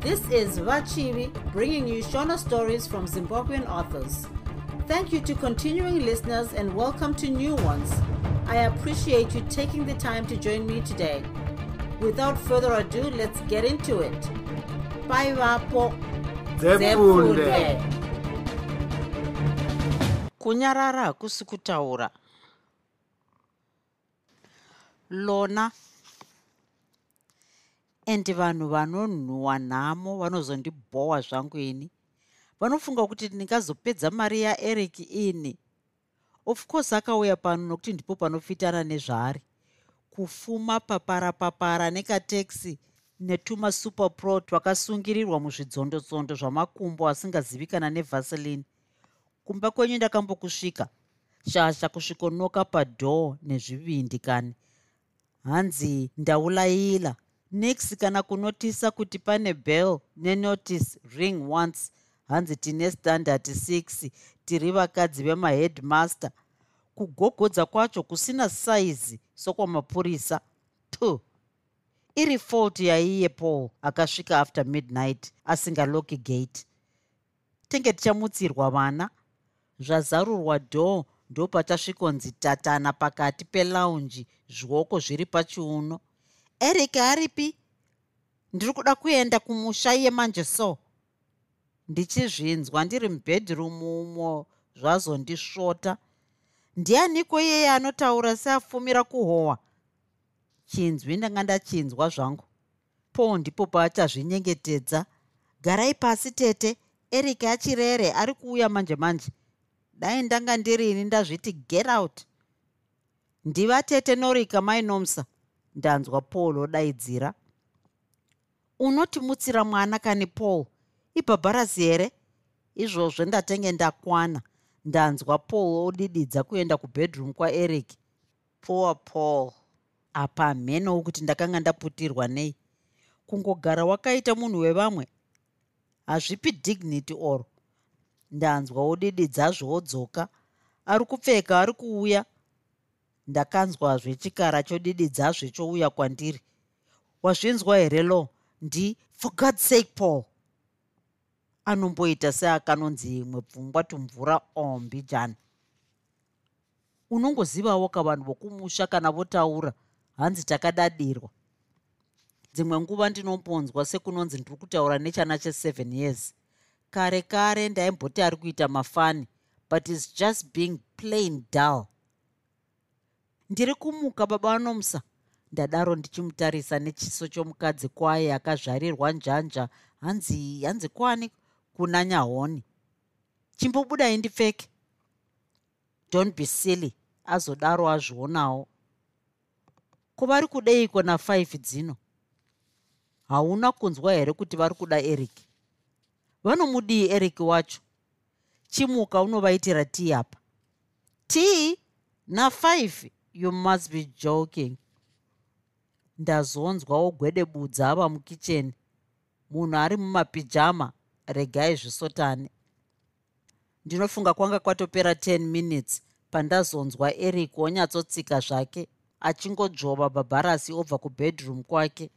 This is Vachivi bringing you Shona stories from Zimbabwean authors. Thank you to continuing listeners and welcome to new ones. I appreciate you taking the time to join me today. Without further ado, let's get into it. Bye, Vapo. Kunyarara hakusi kutaura lona endi vanhu vanonhuhwa nhamo vanozondibhowa zvangu ini. Vanofunga kuti ndingazopedza mari yaeric ini. Of course akauya pano nokuti ndipo panofitana nezvaari. Kufuma papara papara nekateksi netumasuperpro twakasungirirwa muzvidzondotsondo zvamakumbo asingazivikana nevaseline. Kumba kwenyu ndakambokusvika. Shasha kusvikonoka padhoo nezvivindi kani hanzi ndaulayila nix kana kunotisa kuti pane bell nenotice ring once hanzi tine standard 6 tiri vakadzi vemaheadmaster kugogodza kwacho kusina saizi sokwamapurisa tu iri fault yaiye paul akasvika after midnight asingaloki gate. Tenge tichamutsirwa vana? Zvazarurwa dhoo ndopachasvikonzi tatana pakati pelaunji zvioko zviri pachiuno eric aripi? Ndiri kuda kuenda kumusha yemanje so. Ndichizvinzwa ndiri mubhedroom umo zvazondisvota ndianiko iyeye anotaura seafumira kuhohwa chinzwi ndanga ndachinzwa zvangu. Paul ndipo paachazvinyengetedza. Garai pasi tete eric achirere ari kuuya manje manje. Dai ndanga ndirini ndazviti get out. Ndiva tete norika mainomsa ndanzwa paul odaidzira. Unotimutsira mwana kani paul? Ibhabharasi here? Izvozvo ndatenge ndakwana. Ndanzwa paul odididza kuenda kubhedroom kwaeric poor paul. Apa hamheno wokuti ndakanga ndaputirwa nei? Kungogara wakaita munhu wevamwe? Hazvipi dignity oro? Ndanzwa wodididza zvoodzoka ari kupfeka ari kuuya ndakanzwazve chikara chodididza zvechouya kwandiri. Wazvinzwa here lo? Ndi for god's sake paul. Anomboita seakanonzi imwe pfungwa tumvura ombi jani unongozivawo ka vanhu vokumusha kana votaura? Hanzi takadadirwa dzimwe nguva ndinombonzwa sekunonzi ndiri kutaura nechana che7 years. Kare kare ndaimboti ari kuita mafani but is just being plain dull ndiri kumuka baba vanomusa ndadaro ndichimutarisa nechiso chomukadzi kwaye akazvarirwa njanja. Hanzi hanzi kwani? Kuna nyahoni chimbobudai ndipfeke don't be silly azodaro azvionawo. Kuvari kudeiko na5 dzino? Hauna kunzwa here kuti vari kuda eric? Vanomudii eric wacho. Chimuka unovaitira tii apa. Tii na5 you must be joking. Ndazonzwawo gwedebudza ava mukicheni. Munhu ari mumapijama regai zvisotani ndinofunga kwanga kwatopera 10 minutes. Pandazonzwa eric onyatsotsika zvake achingodzvova bhabharasi obva kubhedroom kwake.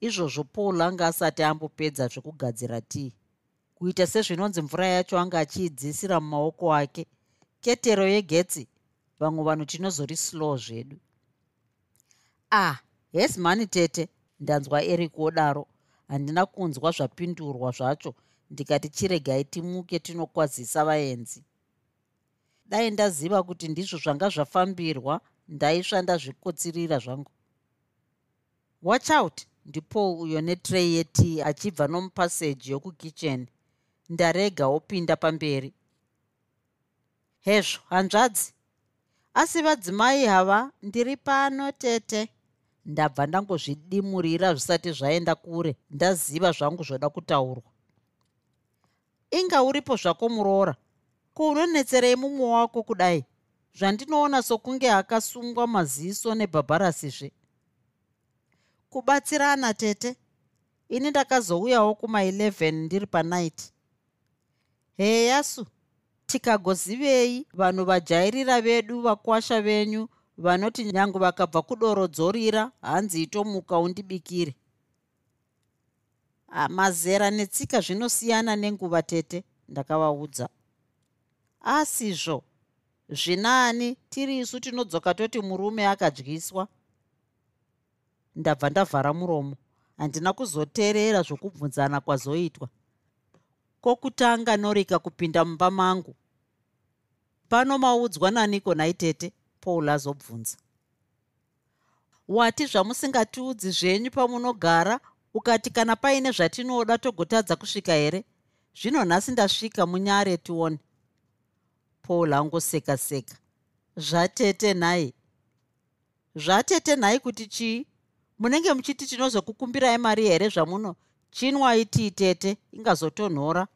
Izvozvo paul anga asati ambopedza zvekugadzira tii kuita sezvinonzi mvura yacho anga achiidzisira mumaoko ake ketero yegetsi vamwe vanhu tinozori slow zvedu. Ah hes mani tete ndanzwa eric wodaro handina kunzwa zvapindurwa zvacho. Ndikati chiregai timuke tinokwazisa vaenzi. Dai ndaziva kuti ndizvo zvanga zvafambirwa ndaisva ndazvikotsirira zvangu. Watch out ndipaul uyo netrey yetii achibva nomupaseji yokukicheni. Ndarega opinda pamberi. Hezvo hanzvadzi asi vadzimai hava ndiri pano tete. Ndabva ndangozvidimurira zvisati zvaenda kure ndaziva zvangu zvoda kutaurwa. Inga uripo zvako muroora. Ko unonetserei mumwe wako kudai. Zvandinoona sokunge akasungwa maziso nebhabharasizve. Kubatsirana tete. Ini ndakazouyawo kuma11 ndiri panight heyasu tikagozivei vanhu vajairira vedu vakwasha venyu vanoti nyange vakabva kudorodzorira hanzi itomuka undibikire. Ah, mazera netsika zvinosiyana nenguva tete ndakavaudza asizvo zvinani tiri isu tinodzoka toti murume akadyiswa? Ndabva ndavhara muromo. Handina kuzoteerera zvokubvunzana kwazoitwa kwokutanga norika kupinda mumba mangu. Pano maudzwa naniko naitete paul azobvunza. Wati zvamusingatiudzi zvenyu pamunogara ukati kana paine zvatinoda togotadza kusvika here? Zvino nhasi ndasvika munyare tione. Paul angoseka seka zvatete nhai? Zvatete nhai kuti chii? Munenge muchiti tinozokukumbirai mari here zvamuno? Chinwai tii tete ingazotonhora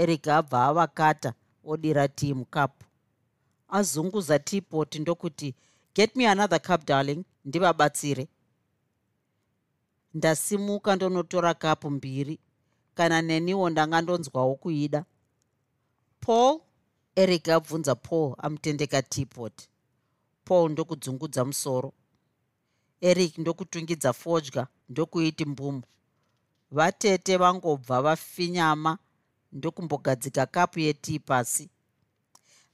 eric abva avakata odira tii mukapu. Azunguza teapot ndokuti get me another cup darling ndivabatsire. Ndasimuka ndonotora kapu mbiri. Kana neniwo ndangandonzwawo kuida paul eric abvunza paul amutendeka teapot paul ndokudzungudza musoro. Eric ndokutungidza fodya ndokuiti mbumu. Vatete vangobva vafinyama ndokumbogadzika kapu yetii pasi.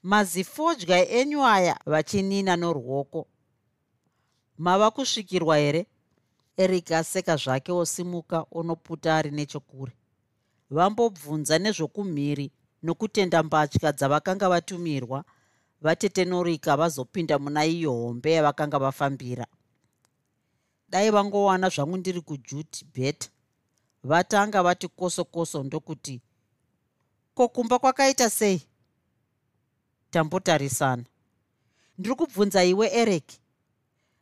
Mazifodya enyu aya vachinina noruoko. Mava kusvikirwa here? Eric aseka zvake osimuka onoputa ari nechokure. Vambobvunza nezvokumhiri nokutenda mbatya dzavakanga vatumirwa. Vatete norika vazopinda muna iyo hombe yavakanga vafambira. Dai vangowana zvangu ndiri kujuti beta vatanga vati koso koso ndokuti kokumba kwakaita sei? Tambotarisana. Ndiri kubvunza iwe eric.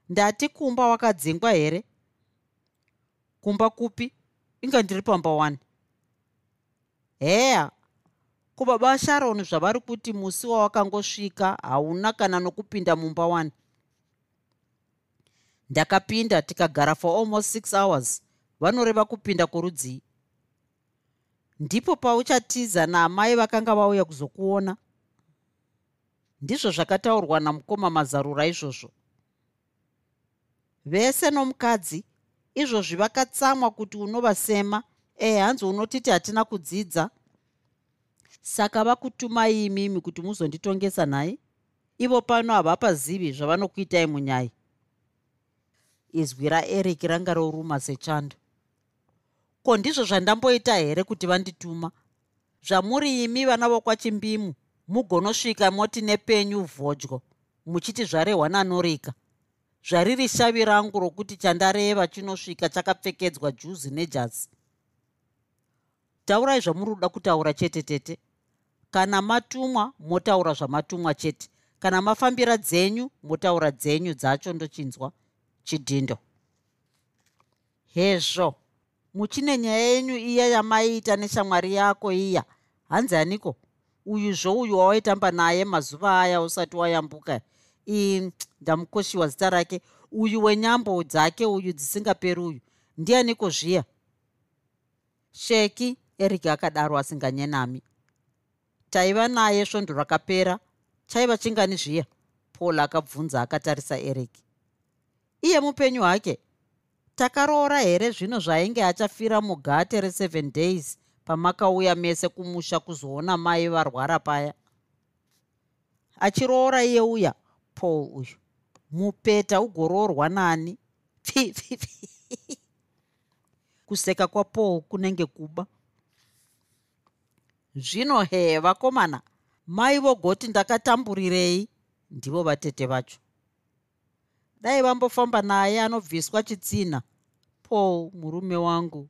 Ndati kumba wakadzingwa here? Kumba kupi? Inga ndiri pamba 1 heya kubaba sharon zvavari kuti musi wawakangosvika hauna kana nokupinda mumba 1 ndakapinda tikagara for almost 6 hours. Vanoreva kupinda kworudzii ndipo pauchatiza naamai vakanga vauya kuzokuona. Ndizvo zvakataurwa namukoma mazarura izvozvo. Vese nomukadzi izvozvi vakatsamwa kuti unovasema e hanzi unotiti hatina kudzidza? Saka vakutumai imimi kuti muzonditongesa nhai. Ivo pano havapazivi zvavanokuitai munyai. Izwi raeric ranga roruma sechando ko ndizvo zvandamboita here kuti vandituma? Zvamuri imi vana vokwachimbimu mugonosvika moti nepenyu vhodyo muchiti zvarehwa nanorika zvariri shavi rangu rokuti chandareva chinosvika chakapfekedzwa juzi nejasi. Taurai zvamuri kuda kutaura chete tete. Kana matumwa motaura zvamatumwa chete. Kana mafambira dzenyu motaura dzenyu dzacho ndochinzwa chidhindo hezvo muchine nyaya yenyu iya yamaiita neshamwari yako iya. Hanzi aniko uyu zvouyu wawaitamba naye mazuva aya usati wayambuka. Ii ndamukoshiwa zita rake. Uyu wenyambo dzake uyu dzisingaperi uyu. Ndianiko zviya? Sheki eric akadaro asinganyenami taiva naye svondo rakapera. Chaiva chingani zviya? Paul akabvunza akatarisa eric iye mupenyu hwake takaroora here zvino zvaainge achafira mugate reseven days pamakauya mese kumusha kuzoona mai varwara paya? Achiroora iye uya paul uyu mupeta ugoroorwa nani? Kuseka kwapaul kunenge kuba. Zvino he vakomana mai vogoti ndakatamburirei? Ndivo vatete vacho dai vambofamba naye anobviswa chitsinha paul murume wangu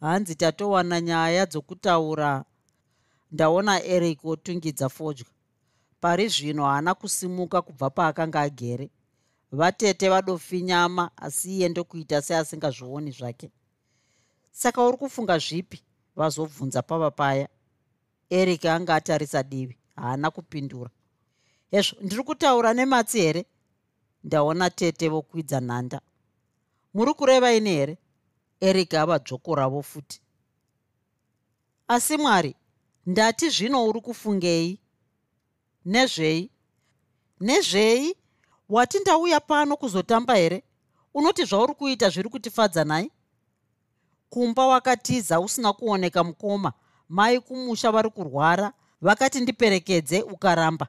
hanzi tatowana nyaya dzokutaura. Ndaona eric otungidza fodya. Pari zvino haana kusimuka kubva paakanga agere. Vatete vadofinyama asi iye ndokuita seasingazvioni zvake. Saka uri kufunga zvipi? Vazobvunza pava paya. Eric anga atarisa divi haana kupindura. Hezvo ndiri kutaura nematsi here ndaona tete vokwidza nhanda. Muri kureva ini here? Eric ava dzvoko ravo futi. Asi mwari ndati zvino uri kufungei? Nezvei? Nezvei? Wati ndauya pano kuzotamba here? Unoti zvauri kuita zviri kutifadza nai kumba wakatiza usina kuoneka mukoma. Mai kumusha vari kurwara. Vakati ndiperekedze ukaramba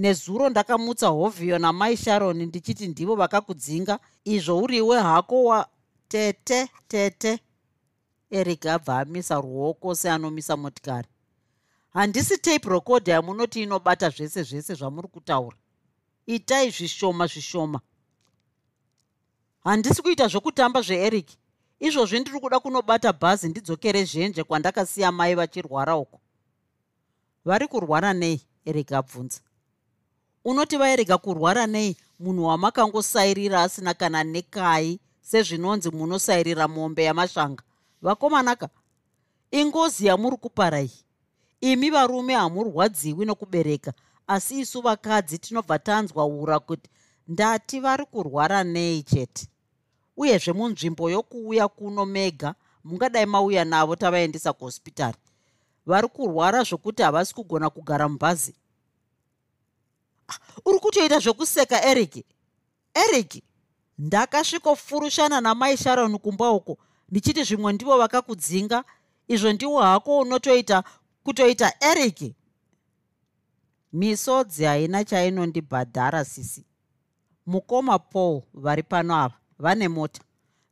nezuro ndakamutsa hovhiyo namai sharoni ndichiti ndivo vakakudzinga izvo uriwe hako wa tete tete? Eric abva amisa ruoko seanomisa motikari. Handisi tape recorda yamunoti inobata zvese zvese zvamuri kutaura. Itai zvishoma zvishoma. Handisi kuita zvokutamba zveeric. Izvozvi ndiri kuda kunobata bhazi ndidzokere zhenje kwandakasiya mai vachirwara uko vari kurwara nei? Eric abvunza unoti vairega kurwara nei? Munhu wamakangosairira asina kana nekai sezvinonzi munosairira mombe yamashanga. Vakomanaka ingozi yamuri kupara iyi imi varume hamurwadziwi nokubereka asi isu vakadzi tinobva tanzwa ura kuti ndati vari kurwara nei chete. Uyezve munzvimbo yokuuya kuno mega mungadai mauya navo tavaendesa kuhospitari. Vari kurwara zvokuti havasi kugona kugara mubhazi uri kutoita zvokuseka eric? Eric ndakasvikofurushana namai sharon kumba uko. Ndichiti zvimwe ndivo vakakudzinga izvo ndiwo hako unotoita kutoita eric. Misodzi haina chainondibhadhara sisi. Mukoma paul vari pano ava vane mota.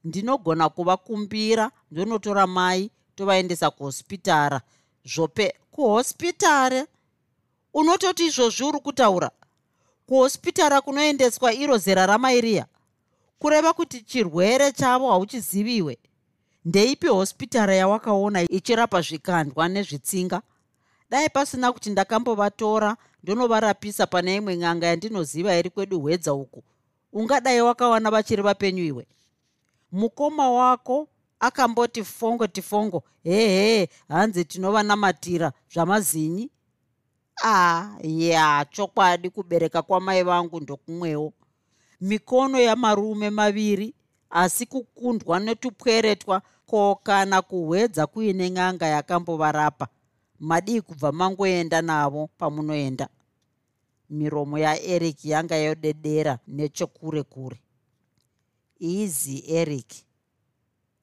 Ndinogona kuvakumbira ndonotora mai tovaendesa kuhospitara. Zvope kuhospitare? Unototi izvozvi uri kutaura kuhospitara kunoendeswa iro zera ramairiya kureva kuti chirwere chavo hauchiziviwe ndeipi hospitara yawakaona ichirapa zvikandwa nezvitsinga? Dai pasina kuti ndakambovatora ndonovarapisa pane imwe n'anga yandinoziva iri kwedu hwedza uku ungadai wakawana vachiri vapenyu iwe? Mukoma wako akamboti fongo tifongo hehe hanzi tinovanamatira zvamazinyi ah ya chokwadi kubereka kwamai vangu ndokumwewo. Mikono yamarume maviri asi kukundwa netupweretwa ko kana kuhwedza kuine n'anga yakambovarapa. Madii kubva mangoenda navo pamunoenda. Miromo yaeric yanga yodedera nechokure kure. Easy eric.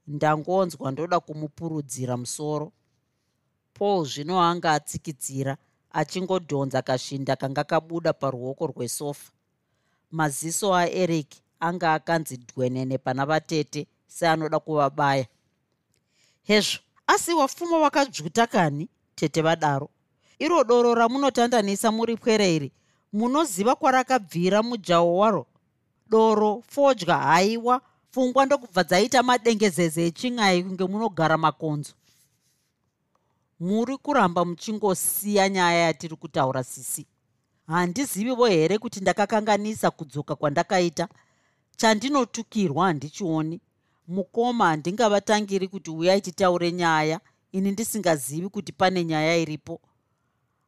Ndangonzwa ndoda kumupurudzira musoro. Paul zvino anga atsikidzira achingodhonza kashinda kanga kabuda paruoko rwesofa. Maziso aeric anga akanzi dwenene pana vatete seanoda kuvabaya. Hezvo asi wafuma wakadzvuta kani tete vadaro? Iro doro ramunotandanisa muri pwereiri munoziva kwarakabvira mujawo waro? Doro fodya haiwa pfungwa ndokubva dzaita madengezeze echin'ai kunge munogara makonzo muri kuramba muchingosiya nyaya yatiri kutaura sisi. Handizivivo here kuti ndakakanganisa kudzoka kwandakaita? Chandinotukirwa handichioni. Mukoma handingavatangiri kuti uyai titaure nyaya ini ndisingazivi kuti pane nyaya iripo.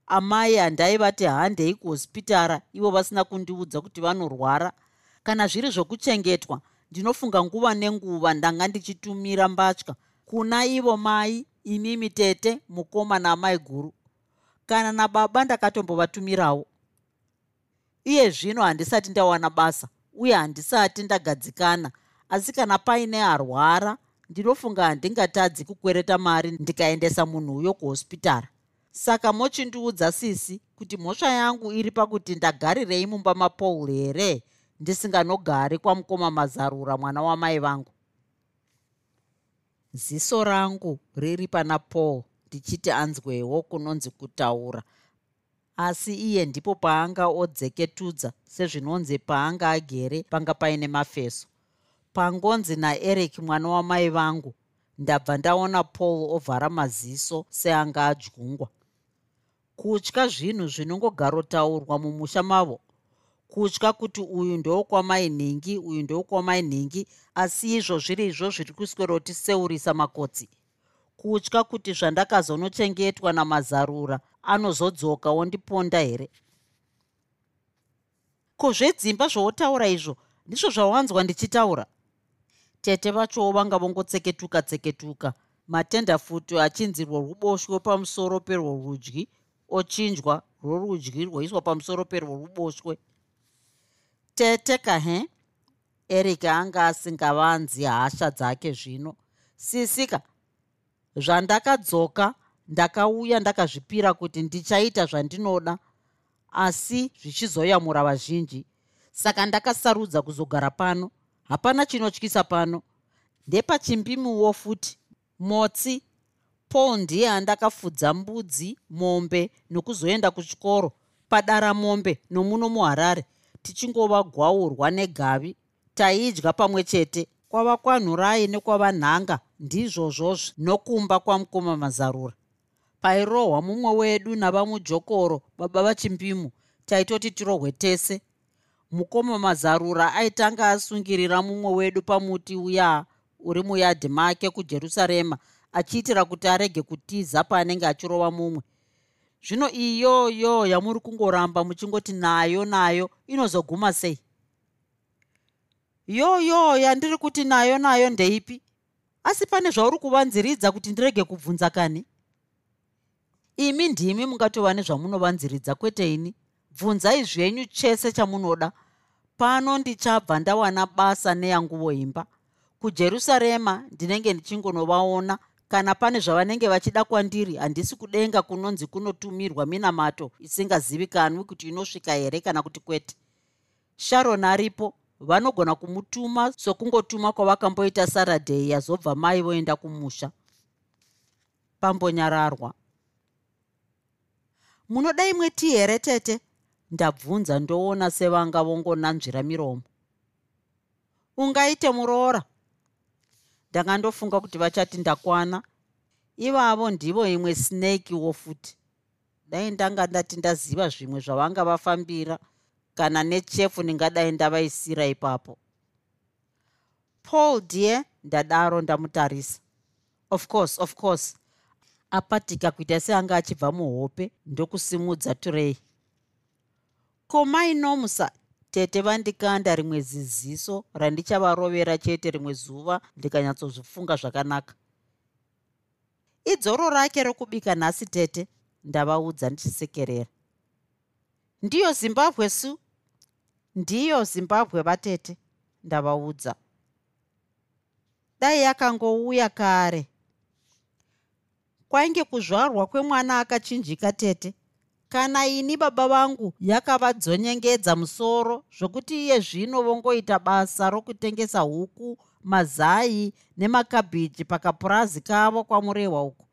Amai handaivati handei kuhospitara ivo vasina kundiudza kuti vanorwara. Kana zviri zvokuchengetwa ndinofunga nguva nenguva ndanga ndichitumira mbatya. Kuna ivo mai imimi tete mukoma naamai guru kana nababa ndakatombovatumirawo. Iye zvino handisati ndawana basa uye handisati ndagadzikana. Asi kana paine arwara ndinofunga handingatadzi kukwereta mari ndikaendesa munhuyo kuhospitara. Saka mochindiudza sisi kuti mhosva yangu iri pakuti ndagarirei mumba mapaul here? Ndisinganogari kwamukoma mazarura mwana wamai vangu ziso rangu riri pana paul ndichiti anzwewo kunonzi kutaura. Asi iye ndipo paanga odzeketudza sezvinonzi paanga agere panga paine mafeso. Pangonzi naeric mwana wamai vangu ndabva ndaona paul ovhara maziso seanga adyungwa kutya zvinhu zvinongogarotaurwa mumusha mavo kutya kuti uyu ndowokwamai nhingi uyu ndowokwamai nhingi asi izvo zviri izvo zviri kuswerotiseurisa makotsi. Kutya kuti zvandakazonochengetwa namazarura anozodzoka wondiponda here? Ko zvedzimba zvowotaura izvo ndizvo zvawanzwa ndichitaura. Tete vachowo vanga vongotseketuka tseketuka matendafuti achinzi rworuboshwe pamusoro perworudyi ochinjwa rworudyi rwoiswa pamusoro perworuboshwe tete kahe eric anga asingavanzi hasha dzake zvino. Sisika zvandakadzoka ndakauya ndakazvipira kuti ndichaita zvandinoda asi zvichizoyamura vazhinji. Saka ndakasarudza kuzogara pano. Hapana chinotyisa pano. Ndepachimbimuwo futi motsi paul ndiye andakafudza mbudzi mombe nokuzoenda kuchikoro padara mombe nomuno muharare tichingova gwaurwa negavi taidya pamwe chete. Kwava kwanhurai nekwavanhanga ndizvozvozvo nokumba kwamukoma mazarura. Pairohwa mumwe wedu navamujokoro baba vachimbimu taitoti tirohwe tese. Mukoma mazarura aitanga asungirira mumwe wedu pamuti uya uri muyadhi make kujerusarema achiitira kuti arege kutiza paanenge achirova mumwe zvino iyoyo yamuri kungoramba muchingoti nayo nayo inozoguma sei? Yoyo yandiri kuti nayo nayo ndeipi? Asi pane zvauri kuvanziridza kuti ndirege kubvunza kani? Imi ndimi mungatova nezvamunovanziridza kwete ini bvunzai zvenyu chese chamunoda. Pano ndichabva ndawana basa neyanguvo imba kujerusarema ndinenge ndichingonovaona kana pane zvavanenge vachida kwandiri handisi kudenga kunonzi kunotumirwa minamato isingazivikanwi kuti inosvika here kana kuti kwete. Sharon aripo vanogona kumutuma sokungotuma kwavakamboita saradhei yazobva mai voenda kumusha. Pambonyararwa. Munoda imwe ti here tete? Ndabvunza ndoona sevanga vongonanzvira miromo. Ungaite muroora ndakandofunga kuti vachati ndakwana. Ivavo ndivo imwe snakewo futi. Dai ndanga ndati ndaziva zvimwe zvavanga vafambira kana nechefu ndingadai ndavaisira ipapo. Paul dear ndadaro ndamutarisa. Of course of course. Apatika kuita seanga achibva muhope ndokusimudza turei komainomusa tete vandikanda rimwe ziziso randichavarovera chete rimwe zuva ndikanyatsozvifunga zvakanaka. Idzoro rake rokubika nhasi tete ndavaudza ndichisekerera. Ndiyo zimbabwe su? Ndiyo zimbabwe vatete ndavaudza. Dai yakangouya kare. Kwainge kuzvarwa kwemwana akachinjika tete kana ini baba vangu yakavadzonyengedza musoro zvokuti iye zvino vongoita basa rokutengesa huku mazai nemakabhiji pakapurazi kavo kwamurehwa uku.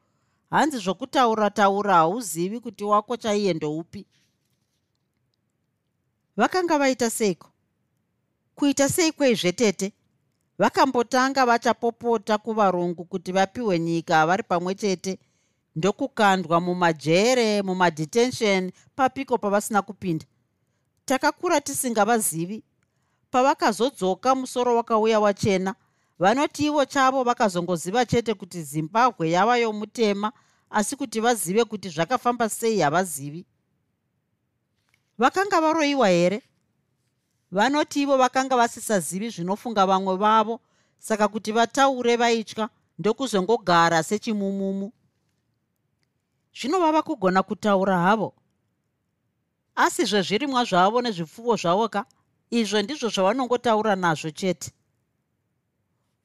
Hanzi zvokutaura taura hauzivi kuti wako chaiye ndoupi? Vakanga vaita seiko? Kuita sei kweizvetete vakambotanga vachapopota kuvarungu kuti vapiwe nyika vari pamwe chete ndokukandwa mumajere mumadetention papiko pavasina kupinda. Takakura tisingavazivi pavakazodzoka musoro wakauya wachena vanoti ivo chavo vakazongoziva chete kuti zimbabwe yava yomutema asi kuti vazive kuti zvakafamba sei havazivi. Vakanga varoyiwa here? Vanoti ivo vakanga vasisazivi zvinofunga vamwe vavo saka kuti vataure vaitya ndokuzongogara sechimumumu zvino vava kugona kutaura havo. Asi zvezvirimwa zvavo nezvipfuwo zvavo ka? Izvo ndizvo zvavanongotaura nazvo chete.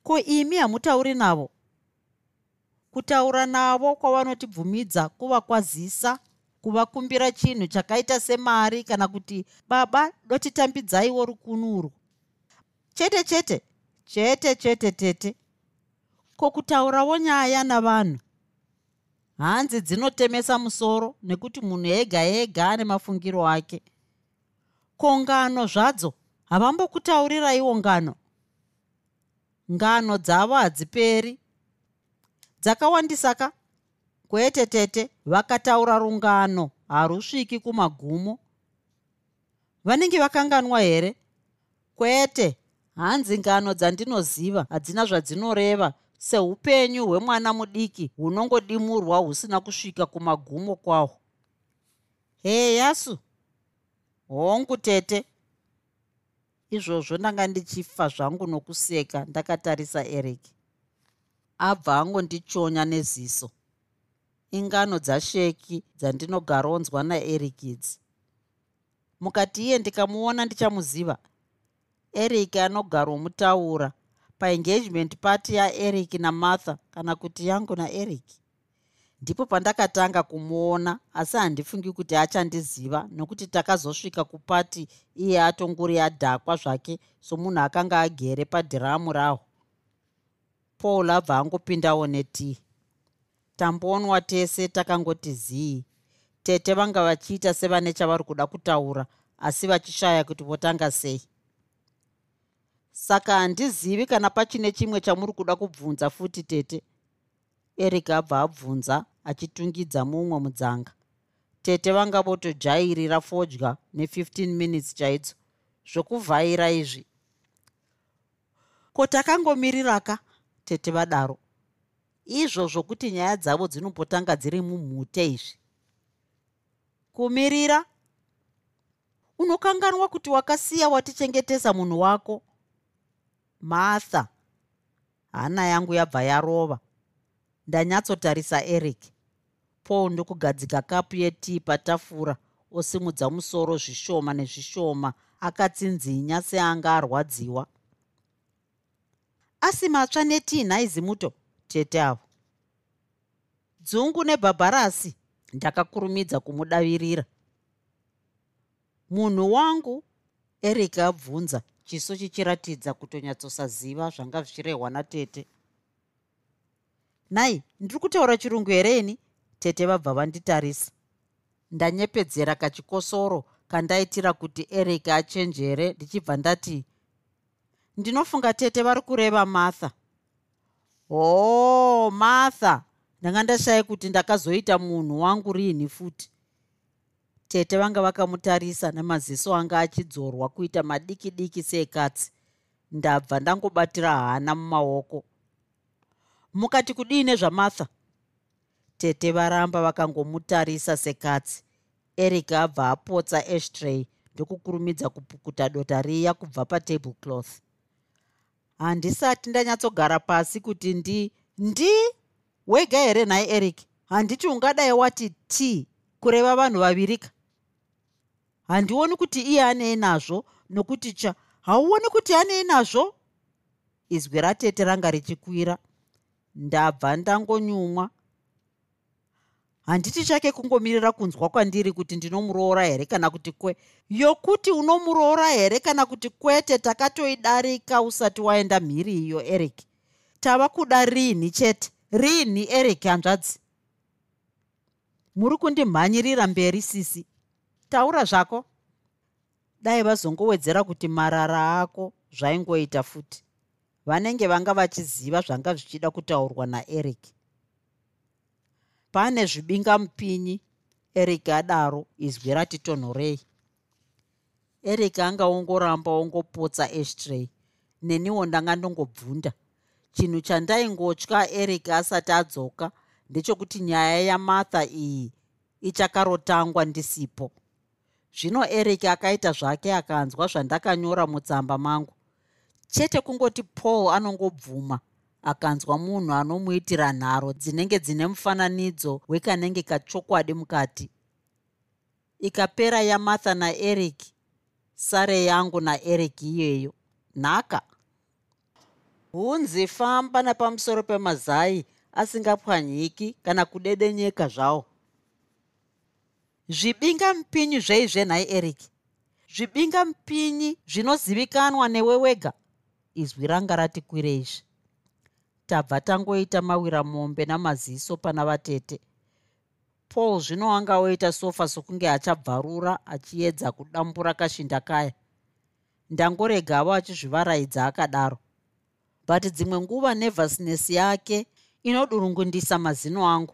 Ko imi hamutauri navo? Kutaura navo kwavanotibvumidza kuvakwazisa kuvakumbira chinhu chakaita semari kana kuti baba dotitambidzaiwo rukunurwo chete chete chete chete tete ko kutaurawo nyaya navanhu hanzi dzinotemesa musoro nekuti munhu ega ega ane mafungiro ake. Ko ngano zvadzo havambokutaurirayiwo ngano. Ngano dzavo hadziperi. Dzakawandisaka kwete tete vakataura rungano harusviki kumagumo. Vanenge vakanganwa here? Kwete hanzi ngano dzandinoziva hadzina zvadzinoreva seupenyu hwemwana mudiki hunongodimurwa husina kusvika kumagumo kwahwo heyasu hongu tete izvozvo ndanga ndichifa zvangu nokuseka ndakatarisa eric abva angondichonya neziso ingano dzasheki dzandinogaronzwa naeric idzi. Mukati iye ndikamuona ndichamuziva. Eric anogaromutaura paengagement party yaeric namartha kana kuti yangu naeric ndipo pandakatanga kumuona asi handifungi kuti achandiziva nokuti takazosvika kupati iye atongori adhakwa zvake somunhu akanga agere padhiramu raho. Paul abva angopindawo netii tambonwa tese takangoti zii? Tete vanga vachiita sevane chavari kuda kutaura asi vachishaya kuti votanga sei saka handizivi kana pachine chimwe chamuri kuda kubvunza futi tete. Eric abva abvunza achitungidza mumwe mudzanga. Tete vanga votojairira fodya ne15 minutes chaidzo zvokuvhaira izvi. Ko takangomiriraka tete vadaro. Izvo zvokuti nyaya dzavo dzinopotanga dziri mumhute izvi. Kumirira unokanganwa kuti wakasiya watichengetesa munhu wako martha. Hana yangu yabva yarova. Ndanyatsotarisa eric. Paul ndokugadzika kapu yetii patafura osimudza musoro zvishoma nezvishoma akatsinzinya seanga arwadziwa. Asi matsva netii nhaizimuto tete avo. Dzungu nebhabharasi ndakakurumidza kumudavirira. Munhu wangu eric abvunza chiso chichiratidza kutonyatsosaziva zvanga zvichirehwa natete. Nai ndiri kutaura chirungu here ini? Tete vabva vanditarisa. Ndanyepedzera kachikosoro kandaitira kuti eric achenjere ndichibva ndati ndinofunga tete vari kureva martha. Hoo martha ndanga ndashaya kuti ndakazoita munhu wangu riini futi tete vanga vakamutarisa nemaziso anga achidzorwa kuita madiki diki seekatsi. Ndabva ndangobatira hana mumaoko. Mukati kudii nezvamartha tete varamba vakangomutarisa sekatsi. Eric abva apotsa ashtray ndokukurumidza kupukuta dota riya kubva patable cloth handisati ndanyatsogara pasi kuti ndi ndi wega here nhai eric? Handiti ungadai wati t kureva vanhu vavirika handioni kuti iye anei nazvo nokuti cha hauoni kuti anei nazvo? Izwi ratete ranga richikwira. Ndabva ndangonyumwa. Handiti chake kungomirira kunzwa kwandiri kuti ndinomuroora here kana kuti kwe? Yokuti unomuroora here kana kuti kwete takatoidarika usati waenda mhiri iyo eric. Tava kuda rinhi chete. Rinhi eric hanzvadzi muri kundimhanyirira mberi sisi taura zvako. Dai vazongowedzera kuti marara ako zvaingoita futi. Vanenge vanga vachiziva zvanga zvichida kutaurwa naeric. Pane zvibingamupinyi eric adaro izwi rati tonhorei eric anga ongoramba ongopotsa ashtray. Neniwo ndanga ndongobvunda. Chinhu chandaingotya eric asati adzoka ndechekuti nyaya yamartha iyi ichakarotangwa ndisipo zvino eric akaita zvake akanzwa zvandakanyora mutsamba mangu. Chete kungoti paul anongobvuma akanzwa munhu anomuitira nharo dzinenge dzine mufananidzo wekanenge kachokwadi mukati. Ikapera yamartha naeric sare yangu naeric iyeyo. Nhaka! Hunzi famba napamusoro pemazai asingapwanyiki kana kudedenyeka zvawo zvibinga mupinyi zveizvenhai eric zvibinga mupinyi zvinozivikanwa newe wega izwi ranga rati kwireizvi tabva tangoita mawira mombe namaziso pana vatete. Paul zvino anga oita sofa sokunge achabvarura achiedza kudambura kashinda kaya. Ndangoregavo achizvivaraidza akadaro. But dzimwe nguva nervousness yake inodurungundisa mazino angu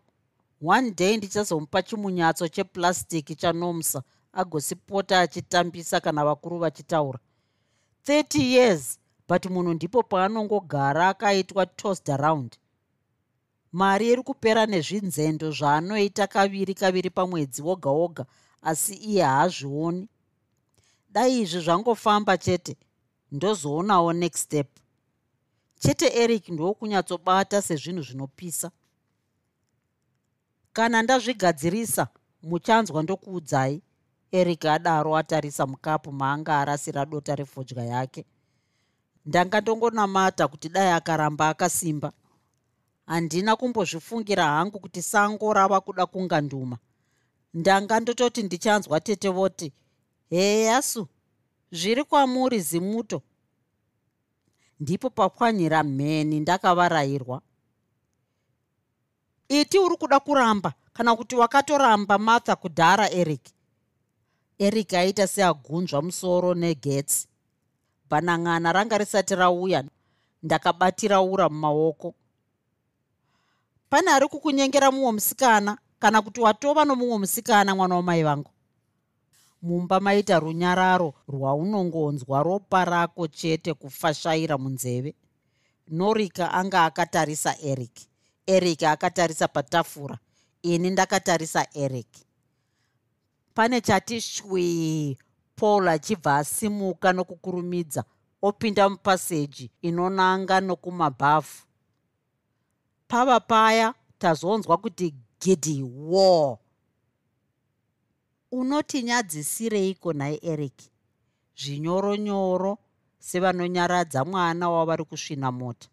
one day ndichazomupa chimunyatso chepurasitiki chanomsa agosipota achitambisa kana vakuru vachitaura. 30 years but munhu ndipo paanongogara akaitwa tossed around. Mari iri kupera nezvinzendo zvaanoita kaviri kaviri pamwedzi woga woga asi iye haazvioni. Dai izvi zvangofamba chete ndozoonawo next step. Chete eric ndokunyatsobata sezvinhu zvinopisa kana ndazvigadzirisa muchanzwa ndokuudzai. Eric adaro atarisa mukapu maanga arasira dota refodya yake. Ndanga ndongonamata kuti dai akaramba akasimba. Handina kumbozvifungira hangu kuti sango rava kuda kunga nduma ndanga ndototi ndichanzwa tete voti heyasu zviri kwamuri zimuto? Ndipo papwanyira mheni ndakavarayirwa iti uri kuda kuramba kana kuti wakatoramba martha kudhara eric. Eric aita seagunzva musoro negetsi. Bhanang'ana ranga risati rauya ndakabatira ura mumaoko. Pane ari kukunyengera mumwe musikana kana kuti watova nomumwe musikana mwana wamai vangu. Mumba maita runyararo rwaunongonzwa ropa rako chete kufashaira munzeve. Norika anga akatarisa eric eric akatarisa patafura. Ini ndakatarisa eric. Pane chati shwi paul achibva asimuka nokukurumidza opinda mupaseji inonanga nokumabhafu. Pava paya tazonzwa kuti gidhi war unoti nyadzisireiko nhaye eric? Zvinyoronyoro sevanonyaradza mwana wavari kusvina mota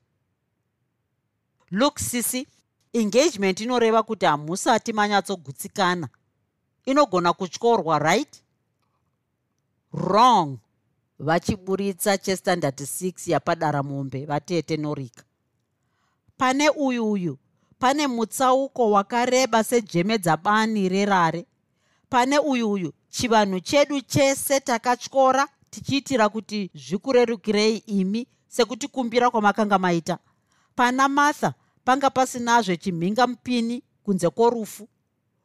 look sisi engagement inoreva kuti hamusati manyatsogutsikana. Inogona kutyorwa right? Wrong. Vachiburitsa chestandard 6 yapadaramombe vatete norika. Pane uyu uyu pane mutsauko wakareba sejemedzabani rerare. Pane uyu uyu chivanhu chedu chese takatyora tichiitira kuti zvikurerukirei imi sekuti kumbira kwamakanga maita. Pana martha panga pasinazve chimhinga mupini kunze kworufu.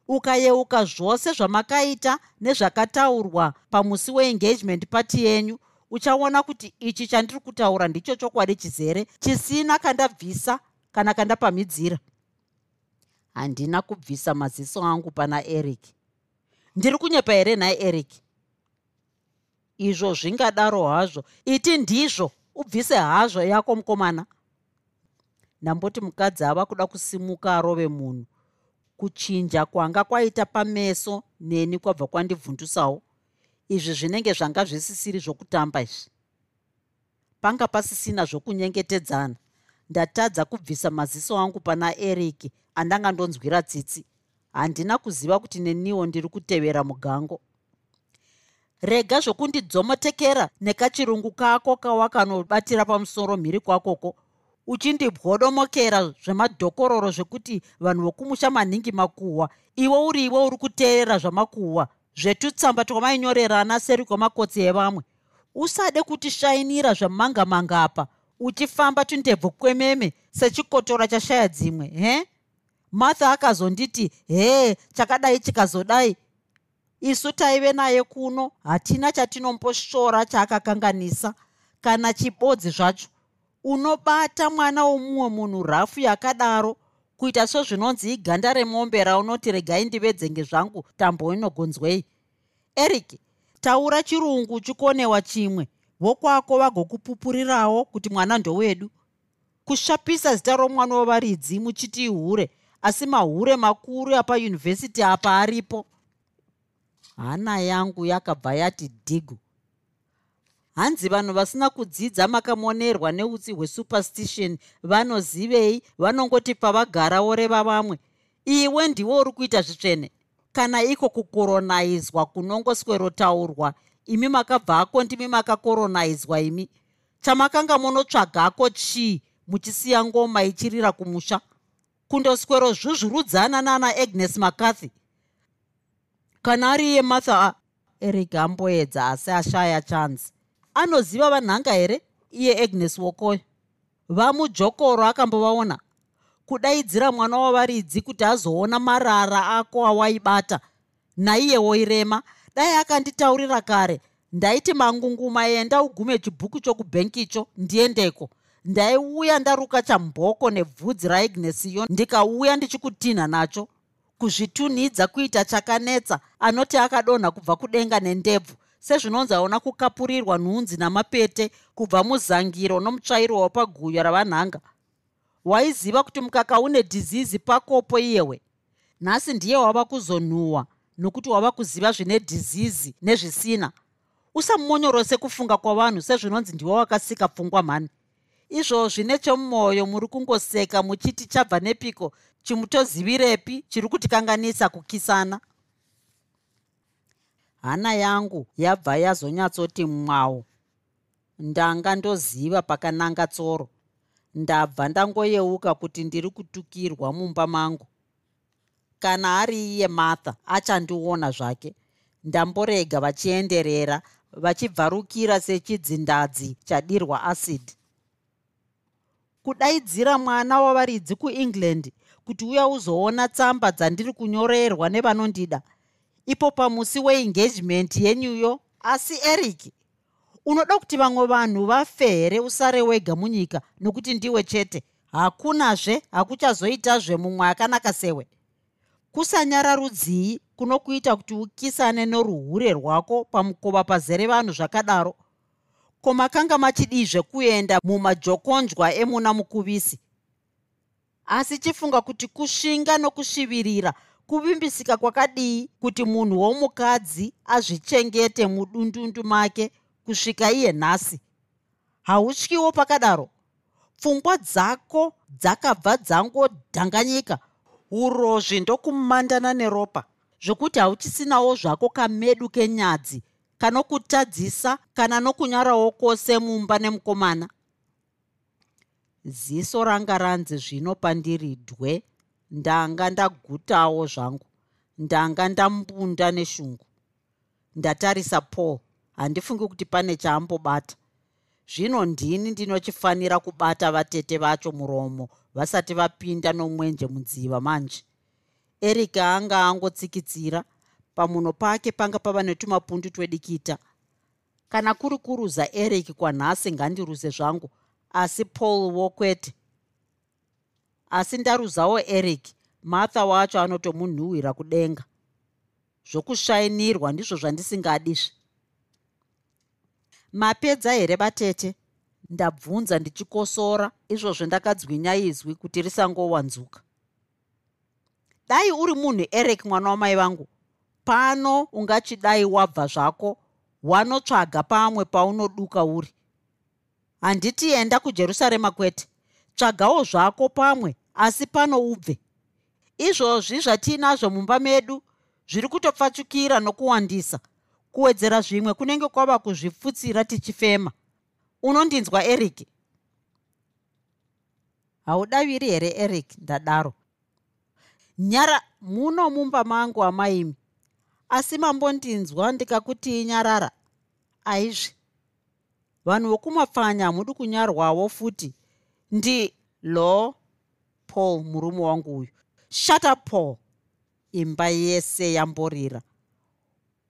Ukayeuka zvose zvamakaita nezvakataurwa pamusi weengagement pati yenyu uchaona kuti ichi chandiri kutaura ndicho chokwadi chizere chisina kandabvisa kana kandapamhidzira. Handina kubvisa maziso angu pana eric. Ndiri kunyepa here nhaye eric? Izvo zvingadaro hazvo. Iti ndizvo ubvise hazvo yako mukomana ndamboti mukadzi ava kuda kusimuka arove munhu. Kuchinja kwanga kwaita pameso neni kwabva kwandibvundusawo izvi zvinenge zvanga zvisisiri zvokutamba izvi. Panga pasisina zvokunyengetedzana. Ndatadza kubvisa maziso angu pana eric andanga ndonzwira tsitsi. Handina kuziva kuti neniwo ndiri kutevera mugango. Rega zvokundidzomotekera nekachirungu kako kawakanobatira pamusoro mhiri kwakoko uchindibwodomokera zvemadhokororo zvekuti vanhu vokumusha manhingi makuhwa. Iwe uri iwe uri kuteerera zvamakuhwa. Zvetutsamba twamainyorerana seri kwemakotsi evamwe. Usade kutishayinira zvemangamanga apa. Uchifamba tundebvu kwememe sechikotora chashaya dzimwe he? Martha akazonditi hee chakadai chikazodai. Isu taive naye kuno hatina chatinomboshora chaakakanganisa. Kana chibodzi zvacho unobata mwana womumwe munhu rafu yakadaro kuita sezvinonzi iganda remombe raunoti regai ndivedze zvangu tambo inogonzwei eric taura chirungu chikonewa chimwe. Vokwako vagokupupurirawo kuti mwana ndowedu. Kusvapisa zita romwana wavaridzi muchiti hure asi mahure makuru apayunivhesiti apa aripo. Hana yangu yakabva yati dhigu hanzi vanhu vasina kudzidza makamonerwa neutsi hwesuperstition vanozivei vanongoti pavagara woreva vamwe. Iwe ndiwe uri kuita zvitsvene. Kana iko kukoronaizwa kunongoswerotaurwa imi makabvako ndimi makakoronaizwa imi. Chamakanga munotsvagako chii muchisiya ngoma ichirira kumusha? Kundoswero zvuzvurudzana naana agnes macarthy kana ari iye martha eric amboedza asi ashaya chanzi anoziva vanhanga here? Iye agnes wokoyo. Vamujokoro akambovaona. Kudaidzira mwana wavaridzi kuti azoona marara ako awaibata. Naiye woirema. Dai akanditaurira kare. Ndaiti mangunguma enda ugume chibhuku chokubhenkicho ndiendeko. Ndaiuya ndaruka chamboko nebvudzi raignesiyo ndikauya ndichikutinha nacho. Kuzvitunhidza kuita chakanetsa anoti akadonha kubva kudenga nendebvu sezvinonzi aona kukapurirwa nhunzi namapete kubva muzangiro nomutsvairo wapaguyo ravanhanga. Waiziva kuti mukaka une dhizizi pakopo iyewe? Nhasi ndiye wava kuzonhuhwa nokuti wava kuziva zvine dhizizi nezvisina. Usamonyorose kufunga kwavanhu sezvinonzi ndiwe wakasika pfungwa mhani. Izvozvi nechemumwoyo muri kungoseka muchiti chabva nepiko chimutozivirepi chiri kutikanganisa kukisana hana yangu yabva yazonyatsoti mwawo ndanga ndoziva pakananga tsoro. Ndabva ndangoyeuka kuti ndiri kutukirwa mumba mangu. Kana ari iye martha achandiona zvake. Ndamborega vachienderera vachibvarukira sechidzindadzi chadirwa acid. Kudaidzira mwana wavaridzi kuengland kuti uya uzoona tsamba dzandiri kunyorerwa nevanondida ipo pamusi weengagement yenyuyo asi eric unoda kuti vamwe vanhu vafe here usare wega munyika nokuti ndiwe chete? Hakunazve hakuchazoitazve mumwe akanaka sewe. Kusanyararudzii kunokuita kuti ukisane noruhure rwako pamukova pazere vanhu zvakadaro? Ko makanga machidizve kuenda mumajokonjwa emuna mukuvisi? Asi chifunga kuti kusvinga nokusvivirira kuvimbisika kwakadii kuti munhu womukadzi azvichengete mudundundu make kusvika iye nhasi? Hautyiwo pakadaro. Pfungwa dzako dzakabva dzangodhanganyika urozvi ndokumandana neropa zvokuti hauchisinawo zvako kamedu kenyadzi kanokutadzisa kana nokunyarawo kwose mumba nemukomana. Ziso ranga ranzi zvino pandiri dhwe ndanga ndagutawo zvangu. Ndanga ndambunda neshungu. Ndatarisa paul handifungi kuti pane chaambobata. Zvino ndini ndinochifanira kubata vatete vacho muromo vasati vapinda nomwenje mudziva manje. Erika anga angotsikitsira pamuno pake panga pava netumapundu twedikita kana kuri kuruza eric kwanhasi ngandiruze zvangu asi paul wokwete asi ndaruzawo eric martha wacho anotomunhuhwira kudenga. Zvokusvainirwa ndizvo zvandisingadizve mapedza here vatete ndabvunza ndichikosora izvozvo ndakadzwinya izwi kuti risangowanzuka. Dai uri munhu eric mwana wamai vangu. Pano ungachidai wabva zvako wanotsvaga pamwe paunoduka uri. Handiti enda kujerusarema kwete tsvagawo zvako pamwe asi pano ubve. Izvozvi zvatiinazvo mumba medu zviri kutopfachukira nokuwandisa kuwedzera zvimwe kunenge kwava kuzvipfutsira tichifema. Unondinzwa eric? Haudaviri here eric? Ndadaro. Nyara muno mumba mangu amaimi. Asi mambondinzwa ndikakutii nyarara aizvi. Vanhu vokumapfanya hamudi kunyarwawo futi ndi lo paul murume wangu uyu. Shata paul. Imba yese yamborira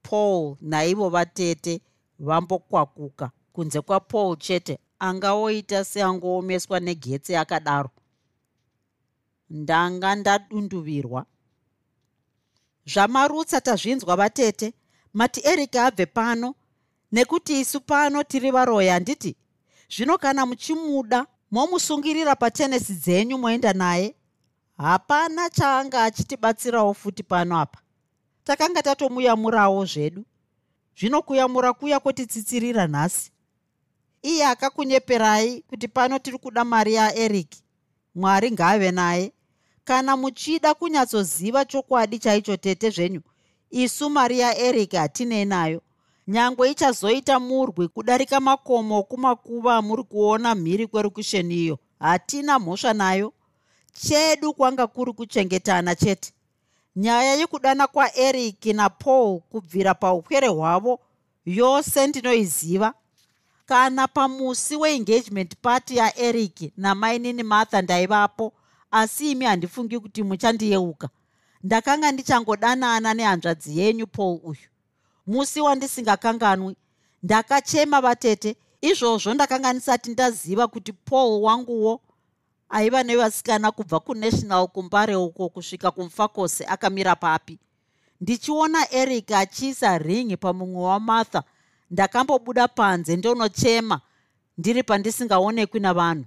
paul naivo vatete vambokwakuka. Kunze kwapaul chete angaoita seangoomeswa negetsi akadaro ndanga ndadunduvirwa. Zvamarutsa tazvinzwa vatete mati erika abve pano nekuti isu pano tiri varoya handiti zvino kana muchimuda momusungirira patenesi dzenyu moenda naye? Hapana chaanga achitibatsirawo futi pano apa. Takanga tatomuyamurawo zvedu. Zvino kuyamura kuya kwotitsitsirira nhasi. Iye akakunyeperai kuti pano tiri kuda mari yaeric mwari ngaave naye. Kana muchida kunyatsoziva chokwadi chaicho tete zvenyu isu mari yaeric hatinei nayo nyangwe ichazoita murwi kudarika makomo okumakuva amuri kuona mhiri kwerukusheni iyo hatina mhosva nayo. Chedu kwanga kuri kuchengetana chete. Nyaya yekudana kwaeric napaul kubvira paupwere hwavo yose ndinoiziva. Kana pamusi weengagement party yaeric namainini martha ndaivapo asi imi handifungi kuti muchandiyeuka. Ndakanga ndichangodanana nehanzvadzi yenyu paul uyu musi wandisingakanganwi ndakachema vatete. Izvozvo ndakanga ndisati ndaziva kuti paul wanguwo aiva nevasikana kubva kunational kumbare uko kusvika kumufakose akamira papi. Ndichiona eric achiisa ringi pamumwe wamartha. Ndakambobuda panze ndonochema ndiri pandisingaonekwi navanhu.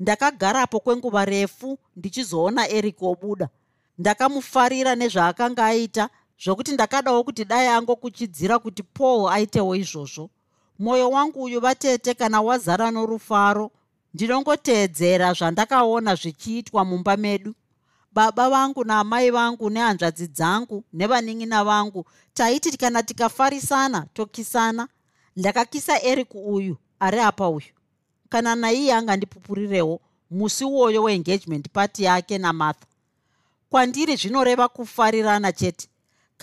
Ndakagarapo kwenguva refu ndichizoona eric obuda. Ndakamufarira nezvaakanga aita zvokuti ndakadawo kuti dai angokuchidzira kuti paul aitewo izvozvo. Mwoyo wangu uyu vatete kana wazara norufaro ndinongoteedzera zvandakaona zvichiitwa mumba medu. Baba vangu naamai vangu nehanzvadzi dzangu nevanin'ina vangu taiti kana tikafarisana tokisana ndakakisa eric uyu ari apa uyu. Kana naiye angandipupurirewo musi uwoyo weengagement party yake namartha. Kwandiri zvinoreva kufarirana chete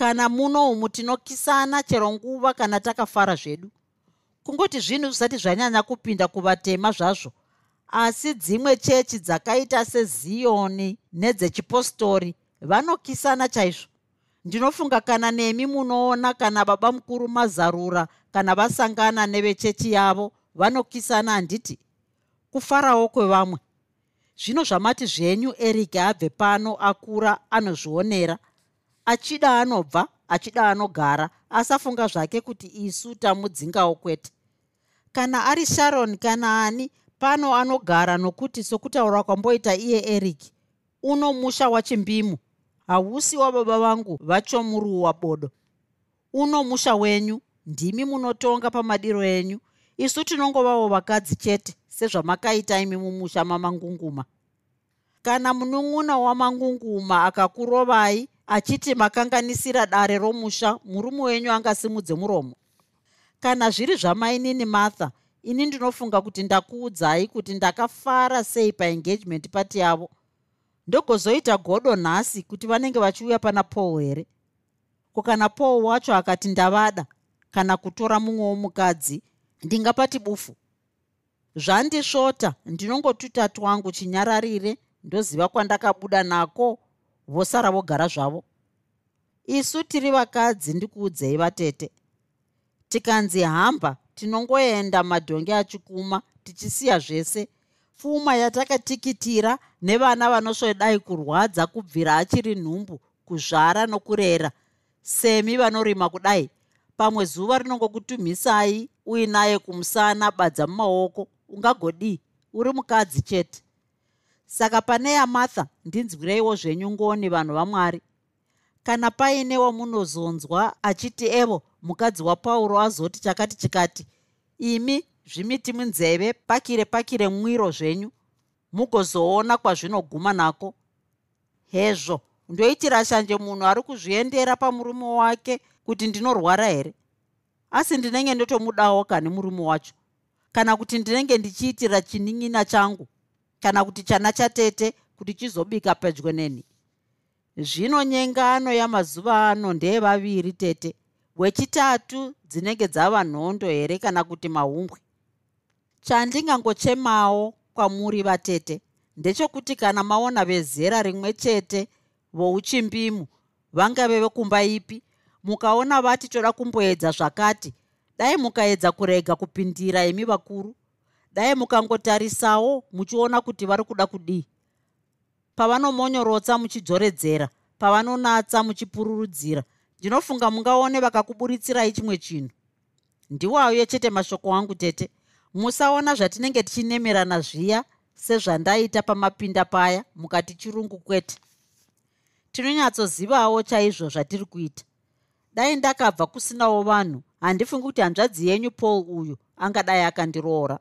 kana muno umu tinokisana chero nguva kana takafara zvedu. Kungoti zvinhu zvisati zvanyanya kupinda kuvatema zvazvo. Asi dzimwe chechi dzakaita seziyoni nedzechipostori vanokisana chaizvo. Ndinofunga kana nemi munoona kana baba mukuru mazarura kana vasangana nevechechi yavo vanokisana handiti? Kufarawo kwevamwe. Zvino zvamati zvenyu eric abve pano akura anozvionera achida anobva achida anogara asafunga zvake kuti isu tamudzingawo kwete. Kana ari sharon kana ani pano anogara nokuti sokutaura kwamboita iye eric uno musha wachimbimu hausi wababa vangu vachomuruwa bodo. Uno musha wenyu ndimi munotonga pamadiro enyu. Isu tinongovawo vakadzi chete sezvamakaita imi mumusha mamangunguma kana munun'una wamangunguma akakurovai achiti makanganisira dare romusha murume wenyu angasimudze muromo. Kana zviri zvamainini martha ini ndinofunga kuti ndakuudzai kuti ndakafara sei paengagement pati yavo. Ndogozoita godo nhasi kuti vanenge vachiuya pana paul here? Ko kana paul wacho akati ndavada kana kutora mumwe womukadzi ndingapati bufu? Zvandisvota ndinongotuta twangu chinyararire ndoziva kwandakabuda nako vosara vogara zvavo. Isu tiri vakadzi ndikuudzei vatete tikanzi hamba tinongoenda madhongi achikuma tichisiya zvese. Pfuma yatakatikitira nevana vanosvodai kurwadza kubvira achiri nhumbu kuzvara nokurera semi vanorima kudai. Pamwe zuva rinongokutumhisai uinaye kumusana badza mumaoko ungagodii uri mukadzi chete saka pane yamartha ndinzwireiwo zvenyu ngoni vanhu vamwari kana paine wamunozonzwa achiti evo mukadzi wapauro azoti chakati chikati imi zvimiti munzeve pakire pakire mwiro zvenyu mugozoona kwazvinoguma nako. Hezvo ndoitira shanje munhu ari kuzviendera pamurume wake kuti ndinorwara here? Asi ndinenge ndotomudawo kane murume wacho? Kana kuti ndinenge ndichiitira chinin'ina changu kana kuti chana chatete kuti chizobika pedyo neni. Zvino nyengano yamazuva ano ndeyevaviri tete. Wechitatu dzinenge dzava nhondo here kana kuti maumbwe chandingangochemawo kwamuri vatete. Ndechekuti kana maona vezera rimwe chete vouchimbimu vangave vekumba ipi? Mukaona vati toda kumboedza zvakati dai mukaedza kurega kupindira imi vakuru dai mukangotarisawo muchiona kuti vari kuda kudii. Pavanomonyorotsa muchidzoredzera pavanonatsa muchipururudzira ndinofunga mungaone vakakuburitsira chimwe chinhu. Ndiwayo chete mashoko angu tete. Musaona zvatinenge tichinemerana zviya sezvandaita pamapinda paya mukati chirungu kwete. Tinonyatsozivawo chaizvo zvatiri kuita. Dai ndakabva kusinawo vanhu handifungi kuti hanzvadzi yenyu paul uyu angadai akandiroora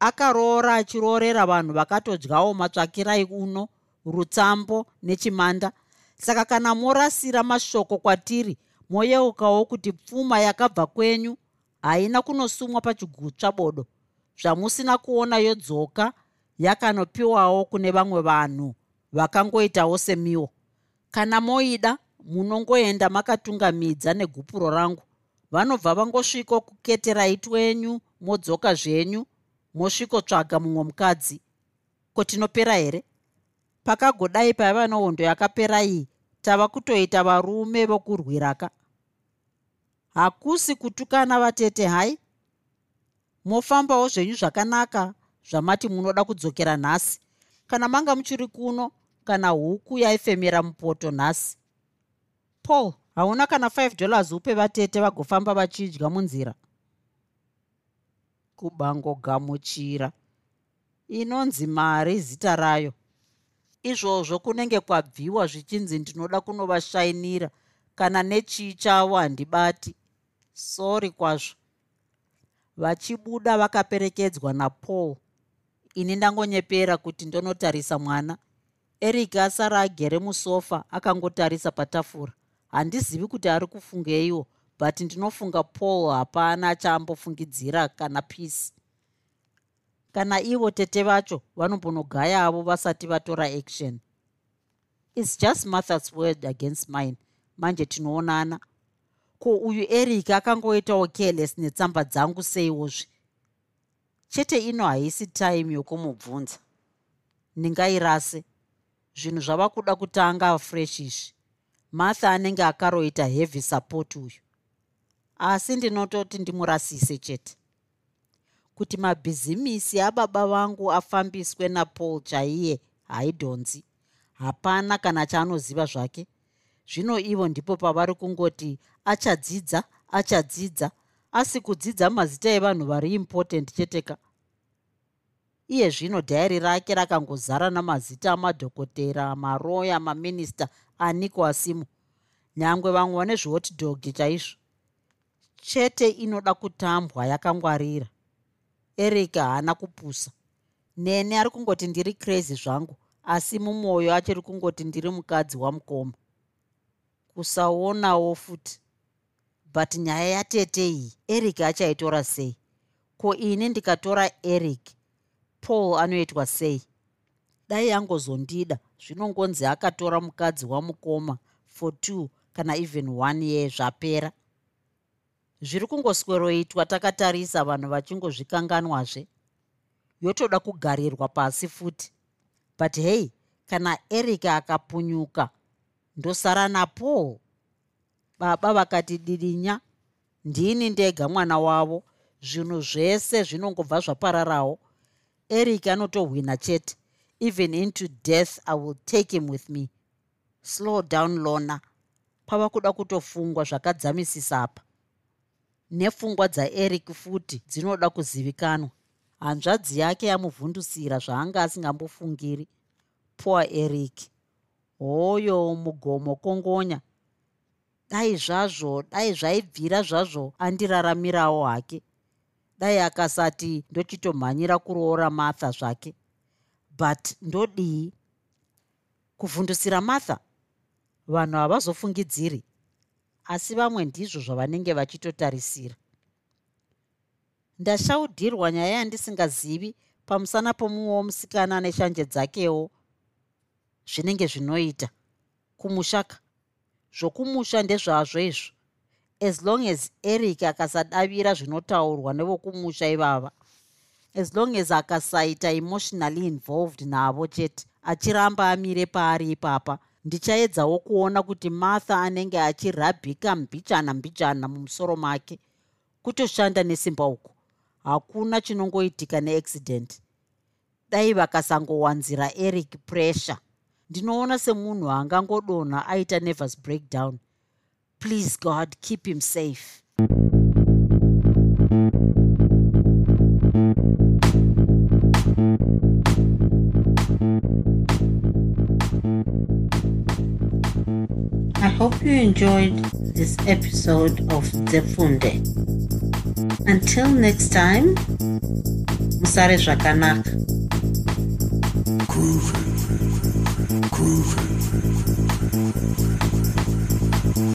akaroora achiroorera vanhu vakatodyawo matsvakirai uno rutsambo nechimanda. Saka kana morasira mashoko kwatiri moyeukawo kuti pfuma yakabva kwenyu haina kunosumwa pachigutsva bodo. Zvamusina kuona yodzoka yakanopiwawo kune vamwe vanhu vakangoitawo semiwo. Kana moida munongoenda makatungamidza negupuro rangu. Vanobva vangosviko kuketeraiti wenyu modzoka zvenyu mosvikotsvaga mumwe mukadzi. Ko tinopera here? Pakagodai paiva nehondo yakapera iyi tava kutoita varume vokurwiraka. Hakusi kutukana vatete hai? Mofambawo zvenyu zvakanaka zvamati munoda kudzokera nhasi. Kana manga muchiri kuno kana huku yaifemera mupoto nhasi. Paul hauna kana 5 dollars upe vatete vagofamba vachidya munzira kubangogamuchira. Inonzi mari zita rayo. Izvozvo kunenge kwabviwa zvichinzi ndinoda kunovashayinira kana nechii chavo handibati sori kwazvo. Vachibuda vakaperekedzwa napaul. Ini ndangonyepera kuti ndonotarisa mwana. Eric asara agere musofa akangotarisa patafura. Handizivi kuti ari kufungeiwo but ndinofunga paul hapana achaambofungidzira kana peace. Kana ivo tete vacho vanombonogayavo vasati vatora action. Its just marthas word against mine. Manje tinoonana. Ko uyu eric akangoitawo careless netsamba dzangu seiwozve chete ino haisi time yokumubvunza. Ndingairase. Zvinhu zvava kuda kutanga fresh izvi martha anenge akaroita heavy support uyu asi ndinototi ndimurasise chete. Kuti mabhizimisi ababa vangu afambiswe napaul chaiye haidhonzi hapana kana chaanoziva zvake. Zvino ivo ndipo pavari kungoti achadzidza achadzidza asi kudzidza mazita evanhu vari important cheteka. Iye zvino dhayari rake rakangozara namazita amadhokotera maroya maminista aniko asimo nyangwe vamwe vane zvihotdog chaizvo chete inoda kutambwa yakangwarira. Eric haana kupusa. Nene ari kungoti ndiri crazy zvangu asi mumwoyo achiri kungoti ndiri mukadzi wamukoma kusaonawo futi. But nyaya yatete iyi eric achaitora sei? Ko ini ndikatora eric? Paul anoitwa sei? Dai angozondida. Zvinongonzi akatora mukadzi wamukoma for two kana even one year zvapera zviri kungosweroitwa takatarisa vanhu vachingozvikanganwazve. Yotoda kugarirwa pasi futi. But hei kana eric akapunyuka ndosara napaul baba vakati didinya ndini ndega mwana wavo. Zvinhu zvese zvinongobva zvapararawo. Eric anotohwina chete. Even into death i will take him with me. Slow down lona pava kuda kutofungwa zvakadzamisisa apa nepfungwa dzaeric futi dzinoda kuzivikanwa. Hanzvadzi yake yamuvhundusira zvaanga asingambofungiri. Poor eric. Hoyo mugomo kongonya. Dai zvazvo dai zvaibvira zvazvo andiraramirawo hake. Dai akasati ndochitomhanyira kuroora martha zvake. But ndodii? Kuvhundusira martha vanhu havazofungidziri asi vamwe ndizvo zvavanenge vachitotarisira. Ndashaudirwa nyaya yandisingazivi pamusana pomumwewo musikana neshanje dzakewo zvinenge zvinoita kumushaka. Zvokumusha ndezvazvo izvo as long as eric akasadavira zvinotaurwa nevokumusha ivava as long as akasaita emotionally involved navo chete achiramba amire paari ipapa ndichaedzawo kuona kuti martha anenge achirabhika mbichana mbichana mumusoro make. Kutoshanda nesimba uku hakuna chinongoitika neaccident. Dai vakasangowanzira eric pressure. Ndinoona semunhu angangodonha aita nervous breakdown. Please god keep him safe you enjoyed this episode of Zefunde. Until next time, Musare Zvakanaka. Groovy. Groovy.